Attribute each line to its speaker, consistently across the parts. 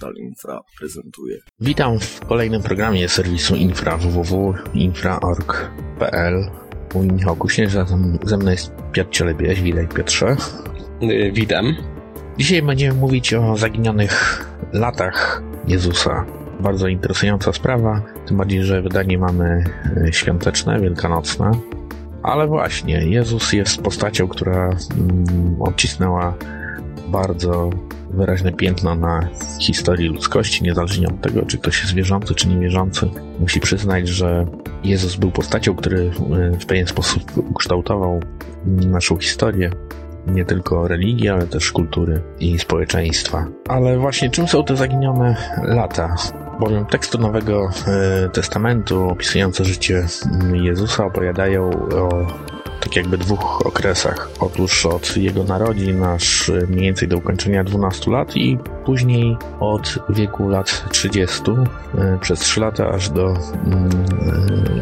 Speaker 1: Portal Infra prezentuje.
Speaker 2: Witam w kolejnym programie serwisu Infra www.infra.org.pl Mój Michał Kuśnierza, ze mną jest Piotr Cielebieś. Witaj Piotrze.
Speaker 3: Y, witam.
Speaker 2: Dzisiaj będziemy mówić o zaginionych latach Jezusa. Bardzo interesująca sprawa, tym bardziej, że wydanie mamy y, świąteczne, wielkanocne. Ale właśnie, Jezus jest postacią, która mm, odcisnęła bardzo wyraźne piętno na historii ludzkości, niezależnie od tego, czy ktoś jest wierzący, czy niewierzący. Musi przyznać, że Jezus był postacią, który e, w pewien sposób ukształtował naszą historię. Nie tylko religii, ale też kultury i społeczeństwa. Ale właśnie czym są te zaginione lata? Bowiem teksty Nowego e, Testamentu opisujące życie Jezusa opowiadają o tak jakby dwóch okresach. Otóż od jego narodzin aż mniej więcej do ukończenia 12 lat i później od wieku lat 30 e, przez 3 lata aż do mm,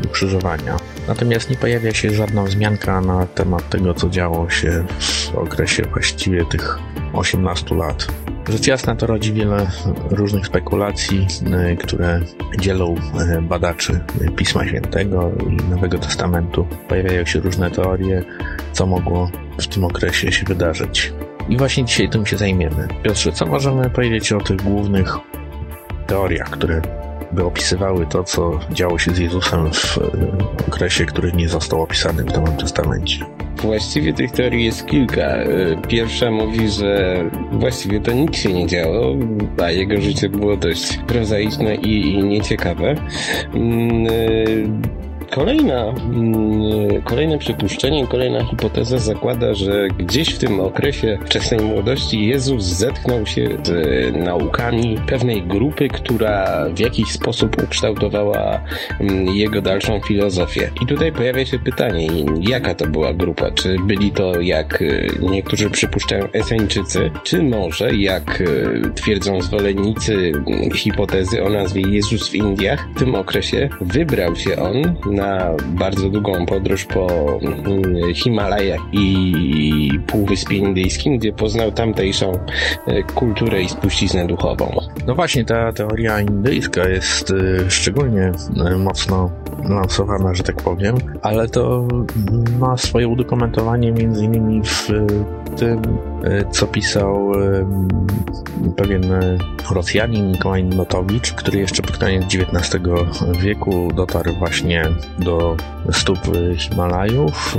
Speaker 2: e, ukrzyżowania. Natomiast nie pojawia się żadna wzmianka na temat tego, co działo się w okresie właściwie tych 18 lat. Rzecz jasna to rodzi wiele różnych spekulacji, e, które dzielą e, badaczy Pisma Świętego i Nowego Testamentu. Pojawiają się różne teorie, co mogło w tym okresie się wydarzyć. I właśnie dzisiaj tym się zajmiemy. Piotrze, co możemy powiedzieć o tych głównych teoriach, które by opisywały to, co działo się z Jezusem w e, okresie, który nie został opisany w Nowym Testamencie?
Speaker 3: Właściwie tych teorii jest kilka. E, pierwsza mówi, że właściwie to nic się nie działo, a jego życie było dość prozaiczne i, i nieciekawe. E, Kolejna, mm, kolejne przypuszczenie, kolejna hipoteza zakłada, że gdzieś w tym okresie wczesnej młodości Jezus zetknął się z naukami pewnej grupy, która w jakiś sposób ukształtowała mm, jego dalszą filozofię. I tutaj pojawia się pytanie, jaka to była grupa? Czy byli to, jak y, niektórzy przypuszczają, Eseńczycy, czy może, jak y, twierdzą zwolennicy mm, hipotezy o nazwie Jezus w Indiach, w tym okresie wybrał się on na bardzo długą podróż po mm, Himalajach i Półwyspie Indyjskim, gdzie poznał tamtejszą e, kulturę i spuściznę duchową.
Speaker 2: No właśnie, ta teoria indyjska jest e, szczególnie e, mocno lansowana, że tak powiem, ale to ma swoje udokumentowanie między innymi w tym, co pisał pewien Rosjanin Mikołaj Notowicz, który jeszcze pod koniec XIX wieku dotarł właśnie do stóp Himalajów,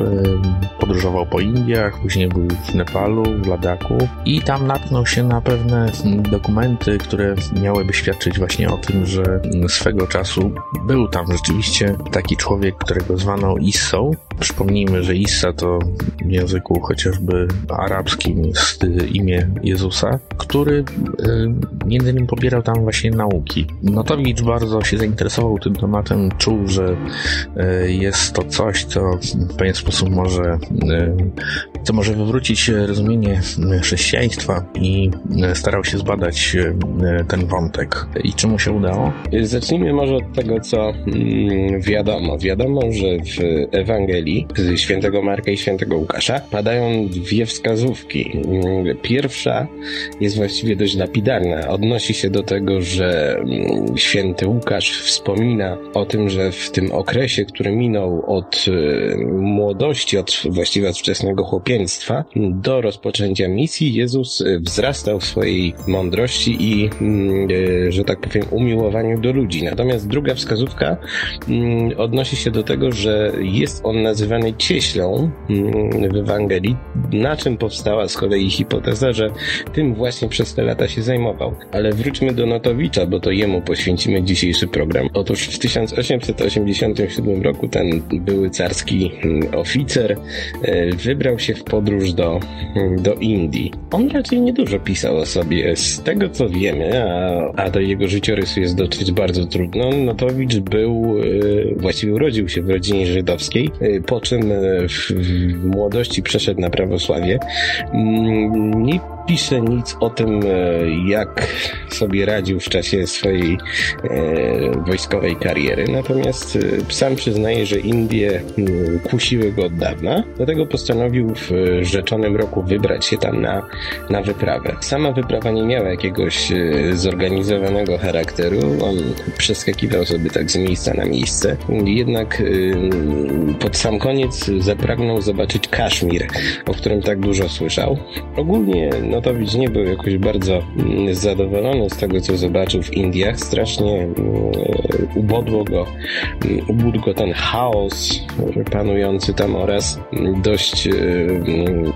Speaker 2: podróżował po Indiach, później był w Nepalu, w Ladaku i tam natknął się na pewne dokumenty, które miałyby świadczyć właśnie o tym, że swego czasu był tam rzeczywiście taki człowiek, którego zwano Issą. Przypomnijmy, że Issa to w języku chociażby arabskim jest imię Jezusa, który między innymi pobierał tam właśnie nauki. Notowicz bardzo się zainteresował tym tematem, czuł, że jest to coś, co w pewien sposób może, e, co może wywrócić rozumienie chrześcijaństwa i e, starał się zbadać ten wątek. I czy mu się udało?
Speaker 3: Zacznijmy może od tego, co mm, wiadomo. Wiadomo, że w Ewangelii świętego Marka i świętego Łukasza padają dwie wskazówki. Mm, pierwsza jest właściwie dość lapidarna. Odnosi się do tego, że mm, święty Łukasz wspomina o tym, że w tym okresie, który minął od e, młodości, od właściwie od wczesnego chłopięctwa do rozpoczęcia misji, Jezus e, wzrastał w swojej mądrości i, mm, e, że tak powiem, umiłowaniu do ludzi. Natomiast druga wskazówka mm, odnosi się do tego, że jest on nazywany cieślą mm, w Ewangelii, na czym powstała z kolei hipoteza, że tym właśnie przez te lata się zajmował. Ale wróćmy do Notowicza, bo to jemu poświęcimy dzisiejszy program. Otóż w 1887 roku ten były carski mm, oficer e, wybrał się w podróż do, mm, do Indii. On raczej niedużo pisał o sobie. Z tego co wiemy, a, a do jego życiorysu jest dotrzeć bardzo trudno, Notowicz był, e, właściwie urodził się w rodzinie żydowskiej, e, po czym w, w młodości przeszedł na prawosławie. Mm, pisze nic o tym, jak sobie radził w czasie swojej wojskowej kariery. Natomiast sam przyznaje, że Indie kusiły go od dawna, dlatego postanowił w rzeczonym roku wybrać się tam na, na wyprawę. Sama wyprawa nie miała jakiegoś zorganizowanego charakteru. On przeskakiwał sobie tak z miejsca na miejsce. Jednak pod sam koniec zapragnął zobaczyć Kaszmir, o którym tak dużo słyszał. Ogólnie Notowicz nie był jakoś bardzo mm, zadowolony z tego, co zobaczył w Indiach. Strasznie mm, ubodło go, mm, ubódł go ten chaos panujący tam oraz dość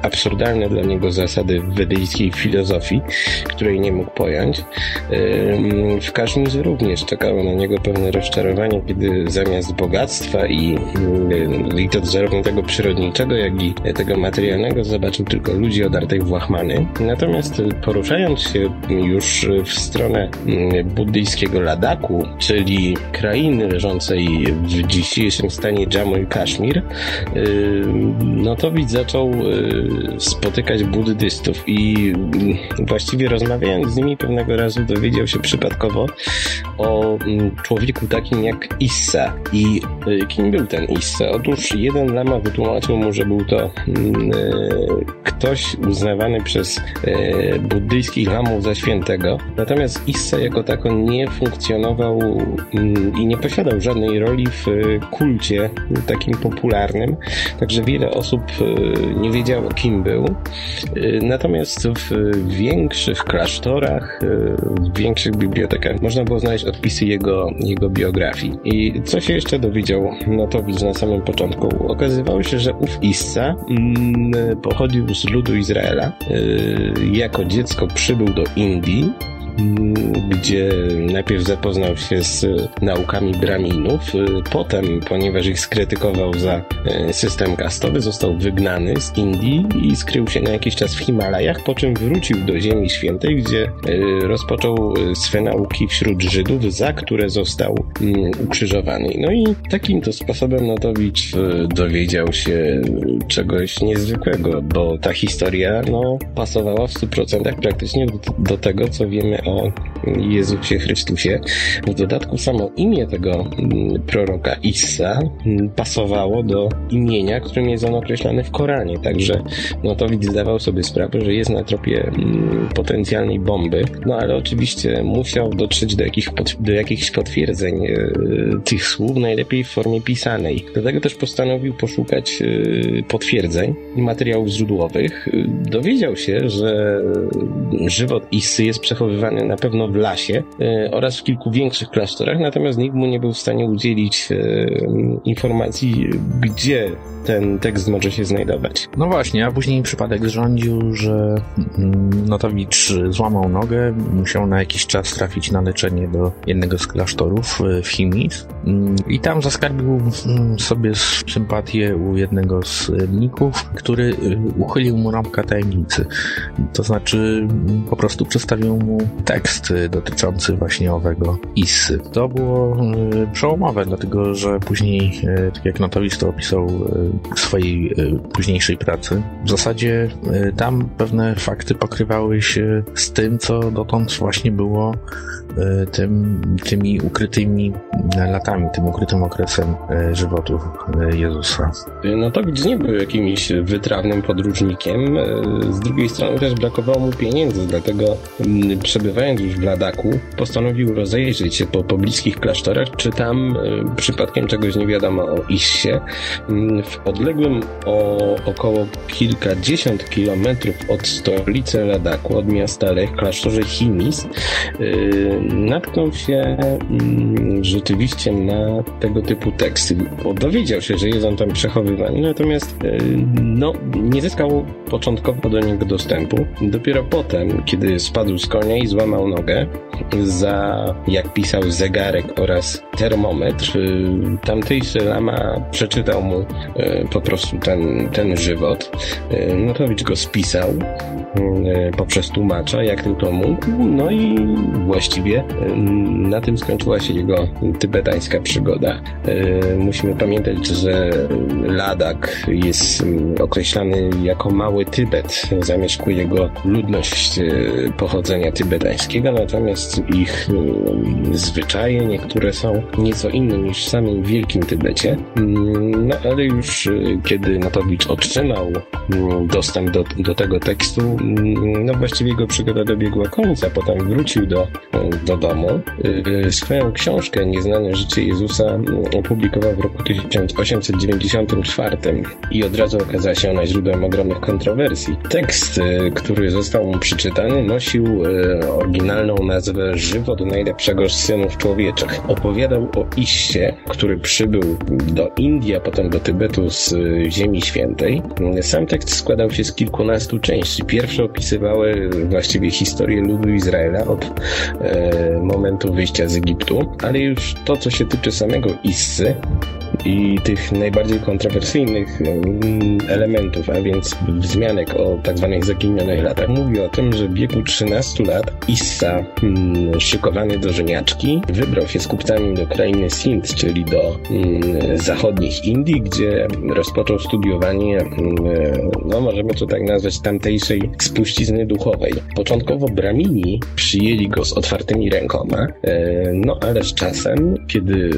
Speaker 3: absurdalne dla niego zasady wedyjskiej filozofii, której nie mógł pojąć. W Kaszmirze również czekało na niego pewne rozczarowanie, kiedy zamiast bogactwa i, i to zarówno tego przyrodniczego, jak i tego materialnego zobaczył tylko ludzi odartych w łachmany. Natomiast poruszając się już w stronę mm, buddyjskiego Ladaku, czyli krainy leżącej w dzisiejszym stanie Jammu i Kaszmir, no to widz zaczął spotykać buddystów i mm, właściwie rozmawiając z nimi pewnego razu dowiedział się przypadkowo o mm, człowieku takim jak Issa. I kim był ten Issa? Otóż jeden lama wytłumaczył mu, że był to ktoś uznawany przez buddyjskich lamów za świętego. Natomiast Issa jako tako nie funkcjonował mm, i nie posiadał żadnej roli w kulcie takim popularnym, także wiele osób e, nie wiedziało kim był. E, natomiast w większych klasztorach, w większych bibliotekach można było znaleźć odpisy jego, jego biografii. I co się jeszcze dowiedział Notowicz na samym początku? Okazywało się, że ów Issa mm, pochodził z ludu Izraela. Jako dziecko przybył do Indii gdzie najpierw zapoznał się z naukami braminów, potem, ponieważ ich skrytykował za e, system kastowy, został wygnany z Indii i skrył się na jakiś czas w Himalajach, po czym wrócił do Ziemi Świętej, gdzie e, rozpoczął swe nauki wśród Żydów, za które został mm, ukrzyżowany. No i takim to sposobem Notowicz dowiedział się czegoś niezwykłego, bo ta historia no, pasowała w 100% praktycznie do, do tego, co wiemy o Jezusie Chrystusie. W dodatku samo imię tego mm, proroka Issa mm, pasowało do imienia, którym jest on określany w Koranie. Także no to widz zdawał sobie sprawę, że jest na tropie mm, potencjalnej bomby. No ale oczywiście musiał dotrzeć do, jakich, do jakichś potwierdzeń e, tych słów, najlepiej w formie pisanej. Dlatego też postanowił poszukać e, potwierdzeń i materiałów źródłowych. Dowiedział się, że żywot Issy jest przechowywany na pewno w lasie e, oraz w kilku większych klasztorach, natomiast nikt mu nie był w stanie udzielić e, informacji, gdzie ten tekst może się znajdować.
Speaker 2: No właśnie, a później przypadek zrządził, że mm, Notowicz złamał nogę, musiał na jakiś czas trafić na leczenie do jednego z klasztorów e, w Chimis mm, i tam zaskarbił mm, sobie sympatię u jednego z mników, który uchylił mu rąbka tajemnicy. To znaczy po prostu przedstawił mu tekst dotyczący właśnie owego Issy. To było przełomowe, dlatego że później, tak jak Notowicz to opisał swojej e, późniejszej pracy. W zasadzie tam pewne fakty pokrywały się z tym, co dotąd właśnie było tym, tymi ukrytymi latami, tym ukrytym okresem żywotu Jezusa.
Speaker 3: No to gdzie nie był jakimś wytrawnym podróżnikiem. Z drugiej strony też brakowało mu pieniędzy, dlatego mm, przebywając już w Ladaku, postanowił rozejrzeć się po pobliskich klasztorach, czy tam przypadkiem czegoś nie wiadomo o Issie. Mm, w odległym o około kilkadziesiąt kilometrów od stolicy Ladaku, od miasta Lech, klasztorze Chimis, yy, natknął się yy, rzeczywiście na tego typu teksty. Dowiedział się, że jest on tam przechowywany, natomiast yy, no, nie zyskał początkowo do niego dostępu. Dopiero potem, kiedy spadł z konia i złamał nogę, za, jak pisał, zegarek oraz termometr, yy, tamtejszy lama przeczytał mu yy, po prostu ten, ten żywot. E, Notowicz go spisał poprzez tłumacza, jak tylko mógł. No i właściwie na tym skończyła się jego tybetańska przygoda. Musimy pamiętać, że Ladak jest określany jako mały Tybet. Zamieszkuje go ludność pochodzenia tybetańskiego, natomiast ich zwyczaje niektóre są nieco inne niż w samym Wielkim Tybecie. No ale już kiedy Natowicz otrzymał dostęp do, do tego tekstu, no właściwie jego przygoda dobiegła końca. Potem wrócił do, do domu. Swoją książkę Nieznane życie Jezusa opublikował w roku 1894 i od razu okazała się ona źródłem ogromnych kontrowersji. Tekst, który został mu przeczytany, nosił oryginalną nazwę Żywot najlepszego z synów człowieczych. Opowiadał o Iście, który przybył do Indii, a potem do Tybetu z Ziemi Świętej. Sam tekst składał się z kilkunastu części. Pierwsze opisywały właściwie historię ludu Izraela od e, momentu wyjścia z Egiptu, ale już to, co się tyczy samego Issy, i tych najbardziej kontrowersyjnych mm, elementów, a więc wzmianek o tak zwanych zaginionych latach, mówi o tym, że w wieku 13 lat Issa, hmm, szykowany do żeniaczki, wybrał się z kupcami do krainy Sindh, czyli do hmm, zachodnich Indii, gdzie rozpoczął studiowanie, no możemy to tak nazwać, tamtejszej spuścizny duchowej. Początkowo Bramini przyjęli go z otwartymi rękoma, e, no ale z czasem, kiedy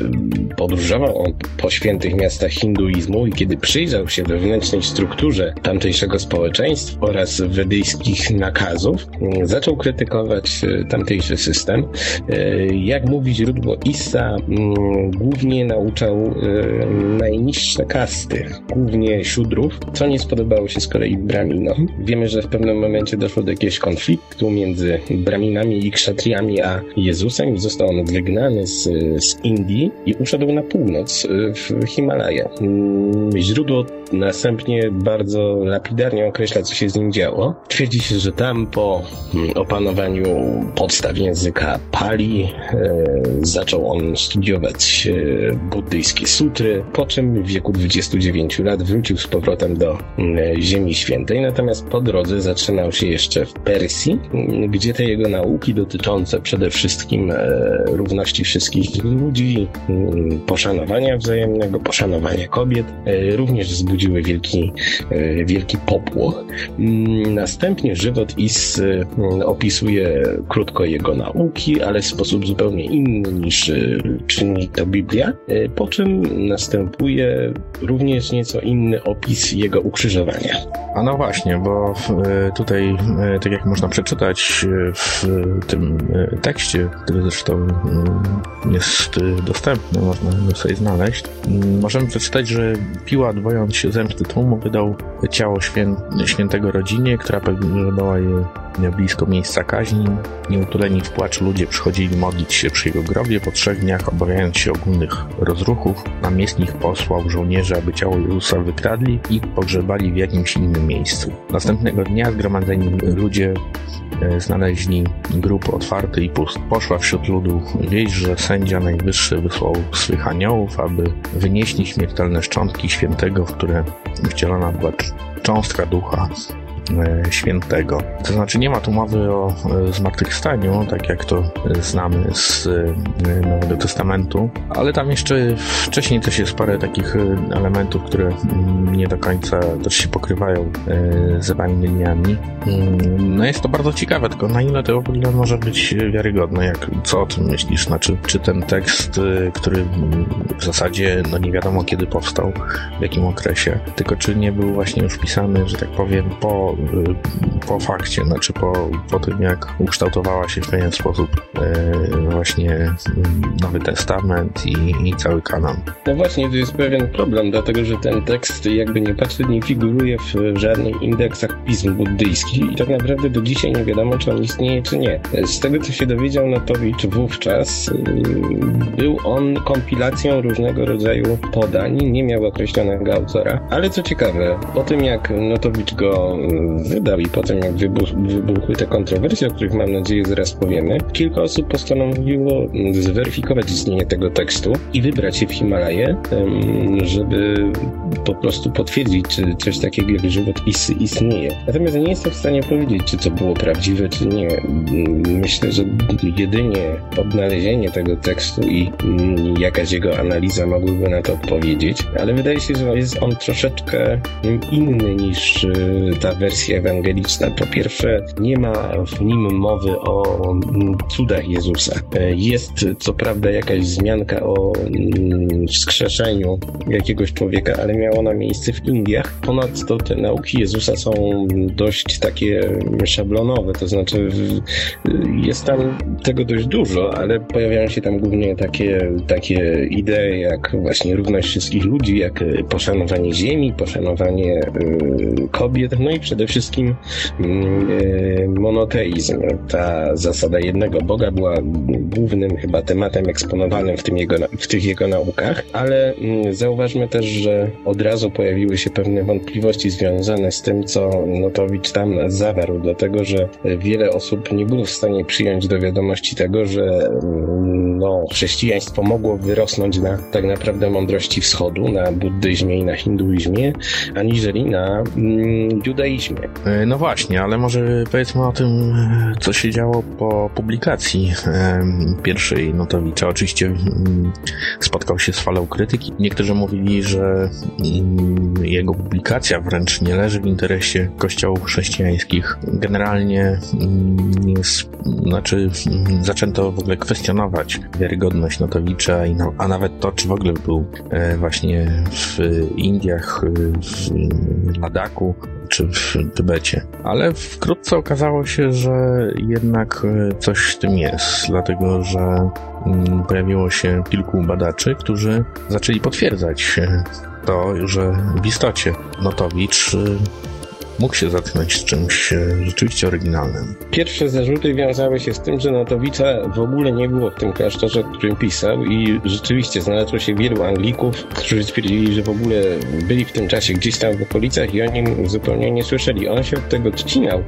Speaker 3: podróżował on po świętych miastach hinduizmu i kiedy przyjrzał się wewnętrznej strukturze tamtejszego społeczeństwa oraz wedyjskich nakazów, zaczął krytykować e, tamtejszy system. E, jak mówi źródło Issa, głównie nauczał e, najniższe kasty, głównie siódrów, co nie spodobało się z kolei braminom. Wiemy, że w pewnym momencie doszło do jakiegoś konfliktu między braminami i kszatriami a Jezusem został on wygnany z, z Indii i uszedł na północ w Himalaje. Mm, źródło następnie bardzo lapidarnie określa, co się z nim działo. Twierdzi się, że tam po mm, opanowaniu podstaw języka Pali e, zaczął on studiować e, buddyjskie sutry, po czym w wieku 29 lat wrócił z powrotem do mm, Ziemi Świętej, natomiast po drodze zatrzymał się jeszcze w Persji, gdzie te jego nauki dotyczące przede wszystkim e, równości wszystkich ludzi, poszanowania wzajemnego, poszanowania kobiet również wzbudziły wielki, e, wielki popłoch. Mm, następnie żywot Is e, opisuje krótko jego nauki, ale w sposób zupełnie inny niż czyni to Biblia, po czym następuje również nieco inny opis jego ukrzyżowania.
Speaker 2: A no właśnie, bo tutaj, tak jak można przeczytać w tym tekście, który zresztą mm, jest dostępny, można sobie znaleźć, Możemy przeczytać, że Piłat, bojąc się zemsty tłumu, wydał ciało świę, świętego rodzinie, która pogrzebała je blisko miejsca kaźni. Nieutuleni w płaczu ludzie przychodzili modlić się przy jego grobie. Po trzech dniach, obawiając się ogólnych rozruchów, namiestnik posłał żołnierzy, aby ciało Jezusa wykradli i pogrzebali w jakimś innym miejscu. Następnego dnia zgromadzeni ludzie E, znaleźli grób otwarty i pusty. Poszła wśród ludu wieść, że sędzia najwyższy wysłał swych aniołów, aby wynieśli śmiertelne szczątki świętego, w które wcielona była cząstka ducha świętego. To znaczy nie ma tu mowy o e, zmartwychwstaniu, tak jak to znamy z e, Nowego Testamentu, ale tam jeszcze wcześniej też jest parę takich elementów, które mm, nie do końca też się pokrywają z Ewangeliami. Mm, no jest to bardzo ciekawe, tylko na ile to w ogóle może być wiarygodne, jak, co o tym myślisz? Znaczy, czy ten tekst, który w zasadzie no nie wiadomo kiedy powstał, w jakim okresie, tylko czy nie był właśnie już pisany, że tak powiem, po po, fakcie, znaczy po, po tym, jak ukształtowała się w pewien sposób e, właśnie mm, Nowy Testament i, i cały kanon.
Speaker 3: No właśnie, to jest pewien problem, dlatego że ten tekst, jakby nie patrzeć, nie figuruje w żadnych indeksach pism buddyjskich i tak naprawdę do dzisiaj nie wiadomo, czy on istnieje, czy nie. Z tego, co się dowiedział Notowicz wówczas, y, był on kompilacją różnego rodzaju podań, nie miał określonego autora, ale co ciekawe, po tym jak Notowicz go wydał i potem jak wybuch, wybuchły te kontrowersje, o których mam nadzieję zaraz powiemy, kilka osób postanowiło zweryfikować istnienie tego tekstu i wybrać się w Himalaje, żeby po prostu potwierdzić, czy coś takiego jak żywot is istnieje. Natomiast nie jestem w stanie powiedzieć, czy to było prawdziwe, czy nie. Myślę, że jedynie odnalezienie tego tekstu i mm, jakaś jego analiza mogłyby na to odpowiedzieć, ale wydaje się, że jest on troszeczkę inny niż y, ta wersja ewangeliczna. Po pierwsze, nie ma w nim mowy o mm, cudach Jezusa. Jest co prawda jakaś wzmianka o mm, wskrzeszeniu jakiegoś człowieka, ale miała ona miejsce w Indiach. Ponadto te nauki Jezusa są dość takie szablonowe, to znaczy jest tam tego dość dużo, ale pojawiają się tam głównie takie, takie idee jak właśnie równość wszystkich ludzi, jak poszanowanie ziemi, poszanowanie y, kobiet, no i przede wszystkim y, monoteizm. Ta zasada jednego Boga była głównym chyba tematem eksponowanym w, tym jego, w tych jego naukach, ale mm, zauważmy też, że od razu pojawiły się pewne wątpliwości związane z tym, co Notowicz tam zawarł, dlatego że wiele osób nie było w stanie przyjąć do wiadomości tego, że mm, no, chrześcijaństwo mogło wyrosnąć na tak naprawdę mądrości wschodu, na buddyzmie i na hinduizmie, aniżeli na mm, judaizmie.
Speaker 2: E, no właśnie, ale może powiedzmy o tym, co się działo po publikacji pierwszej Notowicza. Oczywiście mm, spotkał się z falą krytyki. Niektórzy mówili, że mm, jego publikacja wręcz nie leży w interesie kościołów chrześcijańskich. Generalnie jest, znaczy zaczęto w ogóle kwestionować wiarygodność Notowicza, a nawet to, czy w ogóle był e, właśnie w Indiach, w Ladaku, czy w Tybecie. Ale wkrótce okazało się, że jednak e, coś w tym jest, dlatego że mm, pojawiło się kilku badaczy, którzy zaczęli potwierdzać to, że w istocie Notowicz e, mógł się zatknąć z czymś e, rzeczywiście oryginalnym.
Speaker 3: Pierwsze zarzuty wiązały się z tym, że Notowica w ogóle nie było w tym klasztorze, w którym pisał i rzeczywiście znalazło się wielu Anglików, którzy stwierdzili, że w ogóle byli w tym czasie gdzieś tam w okolicach i o nim zupełnie nie słyszeli. On się od tego odcinał.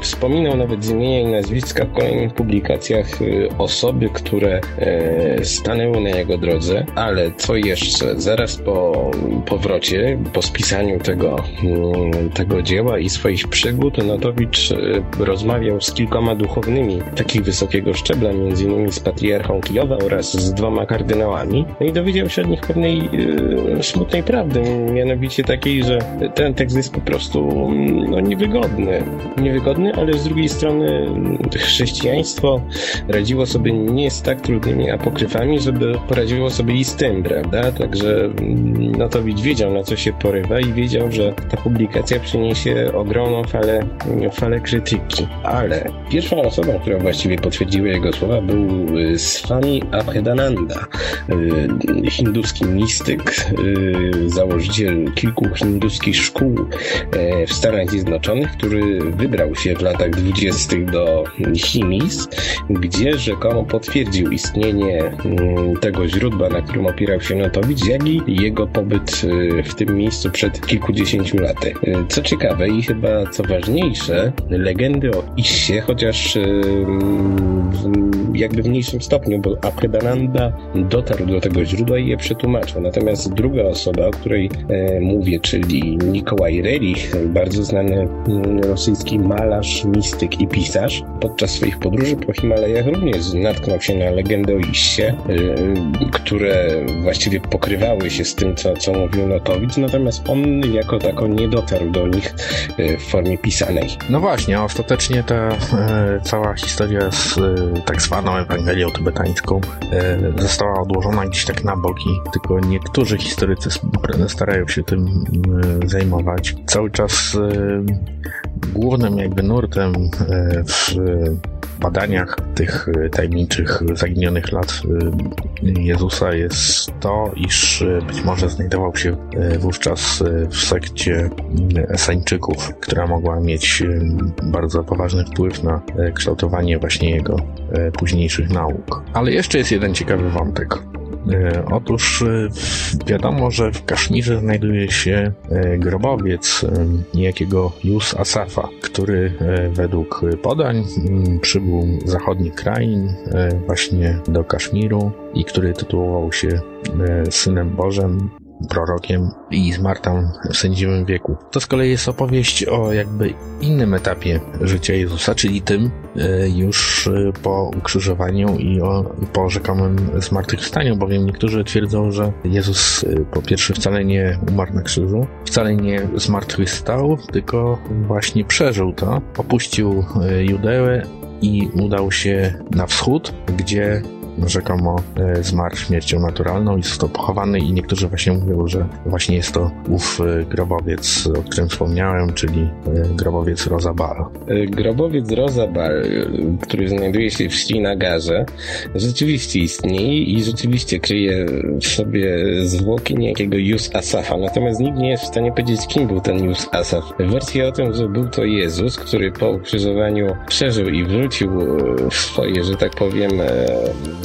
Speaker 3: Wspominał nawet z imienia i nazwiska w kolejnych publikacjach e, osoby, które e, stanęły na jego drodze, ale co jeszcze? Zaraz po powrocie, po spisaniu tego, mm, tego dzieła i swoich przygód, Notowicz e, rozmawiał z kilkoma duchownymi takich wysokiego szczebla, m.in. z patriarchą Kijowa oraz z dwoma kardynałami. No i dowiedział się od nich pewnej e, smutnej prawdy, mianowicie takiej, że ten tekst jest po prostu mm, no, niewygodny. Niewygodny, ale z drugiej strony chrześcijaństwo radziło sobie nie z tak trudnymi apokryfami, żeby poradziło sobie i z tym, prawda? Także mm, Notowicz wiedział, na co się porywa i wiedział, że ta publikacja przyniesie ogromną falę, falę krytyki. Ale pierwszą osobą, która właściwie potwierdziła jego słowa, był y, Swami Abhedananda, y, hinduski mistyk, y, założyciel kilku hinduskich szkół w Stanach Zjednoczonych, który wybrał się w latach dwudziestych do Chimis, gdzie rzekomo potwierdził istnienie mm, tego źródła, na którym opierał się Notowicz, jak i jego pobyt w tym miejscu przed kilkudziesięciu laty. Co ciekawe, i chyba co ważniejsze, legendy o Issie, chociaż jakby w mniejszym stopniu, bo Abhedananda dotarł do tego źródła i je przetłumaczył. Natomiast druga osoba, o której e, mówię, czyli Nikołaj Relich, bardzo znany mm, rosyjski malarz, mistyk i pisarz, podczas swoich podróży po Himalajach również natknął się na legendy o Issie, e, które właściwie pokrywały się z tym, co, co mówił Notowicz, natomiast on jako tako nie dotarł do nich Y, w formie pisanej.
Speaker 2: No właśnie, ostatecznie ta e, cała historia z e, tak zwaną Ewangelią tybetańską e, została odłożona gdzieś tak na boki, tylko niektórzy historycy starają się tym e, zajmować. Cały czas e, głównym jakby nurtem e, w badaniach tych e, tajemniczych, zaginionych lat e, Jezusa jest to, iż e, być może znajdował się wówczas w sekcie Esańczyków, która mogła mieć bardzo poważny wpływ na kształtowanie właśnie jego późniejszych nauk. Ale jeszcze jest jeden ciekawy wątek. E, otóż e, wiadomo, że w Kaszmirze znajduje się e, grobowiec niejakiego Jus Asafa, który według podań przybył z zachodnich krain właśnie do Kaszmiru i który tytułował się Synem Bożem prorokiem i zmarł w sędziwym wieku. To z kolei jest opowieść o jakby innym etapie życia Jezusa, czyli tym e, po ukrzyżowaniu i o, po rzekomym zmartwychwstaniu, bowiem niektórzy twierdzą, że Jezus e, po pierwsze wcale nie umarł na krzyżu, wcale nie zmartwychwstał, tylko właśnie przeżył to, opuścił Judeę i udał się na wschód, gdzie rzekomo e, zmarł śmiercią naturalną i został pochowany i niektórzy właśnie mówią, że właśnie jest to ów e, grobowiec, o którym wspomniałem, czyli e, grobowiec Rozabal.
Speaker 3: Grobowiec Rozabal, który znajduje się w Ślinagarze, rzeczywiście istnieje i rzeczywiście kryje w sobie zwłoki niejakiego Jus Asafa, natomiast nikt nie jest w stanie powiedzieć, kim był ten Jus Asaf. Wersja o tym, że był to Jezus, który po ukrzyżowaniu przeżył i wrócił w swoje, że tak powiem,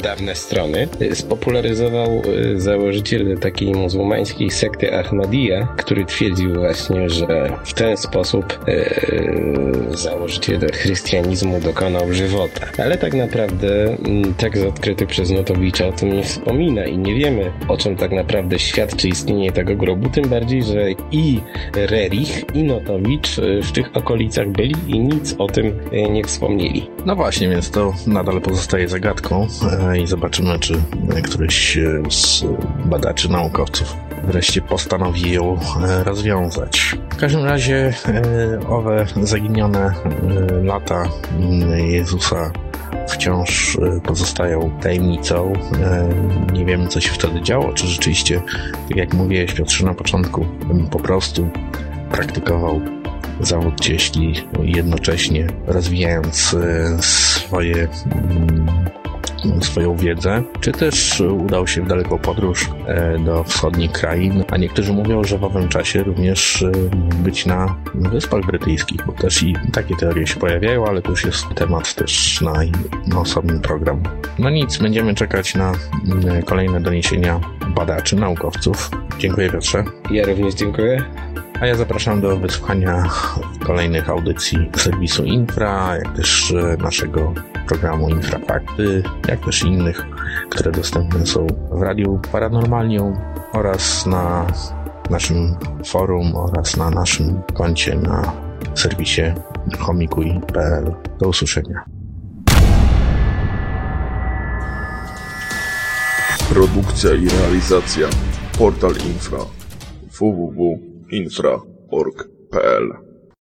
Speaker 3: dawne strony, spopularyzował e, założyciel takiej muzułmańskiej sekty Ahmadiyya, który twierdził właśnie, że w ten sposób e, założyciel chrystianizmu dokonał żywota. Ale tak naprawdę tekst odkryty przez Notowicza o tym nie wspomina i nie wiemy, o czym tak naprawdę świadczy istnienie tego grobu, tym bardziej, że i Rerich, i Notowicz e, w tych okolicach byli i nic o tym nie wspomnieli.
Speaker 2: No właśnie, więc to nadal pozostaje zagadką i zobaczymy, czy któryś z badaczy, naukowców wreszcie postanowi ją e, rozwiązać. W każdym razie e, owe zaginione e, lata mm, Jezusa wciąż pozostają tajemnicą. Nie wiemy, co się wtedy działo, czy rzeczywiście, tak jak mówiłeś Piotrze na początku, po prostu praktykował zawód cieśli, jednocześnie rozwijając swoje mm, swoją wiedzę, czy też udał się w daleką podróż e, do wschodnich krain, a niektórzy mówią, że w owym czasie również e, być na Wyspach Brytyjskich, bo też i takie teorie się pojawiają, ale to już jest temat też na, na osobny program. No nic, będziemy czekać na kolejne doniesienia badaczy, naukowców. Dziękuję Piotrze.
Speaker 3: Ja również dziękuję.
Speaker 2: A ja zapraszam do wysłuchania kolejnych audycji serwisu Infra, jak też e, naszego programu Infrafakty, jak też innych, które dostępne są w Radiu Paranormalium oraz na naszym forum oraz na naszym koncie na serwisie homikuj.pl. Do usłyszenia.
Speaker 1: Produkcja i realizacja Portal Infra www.infra.org.pl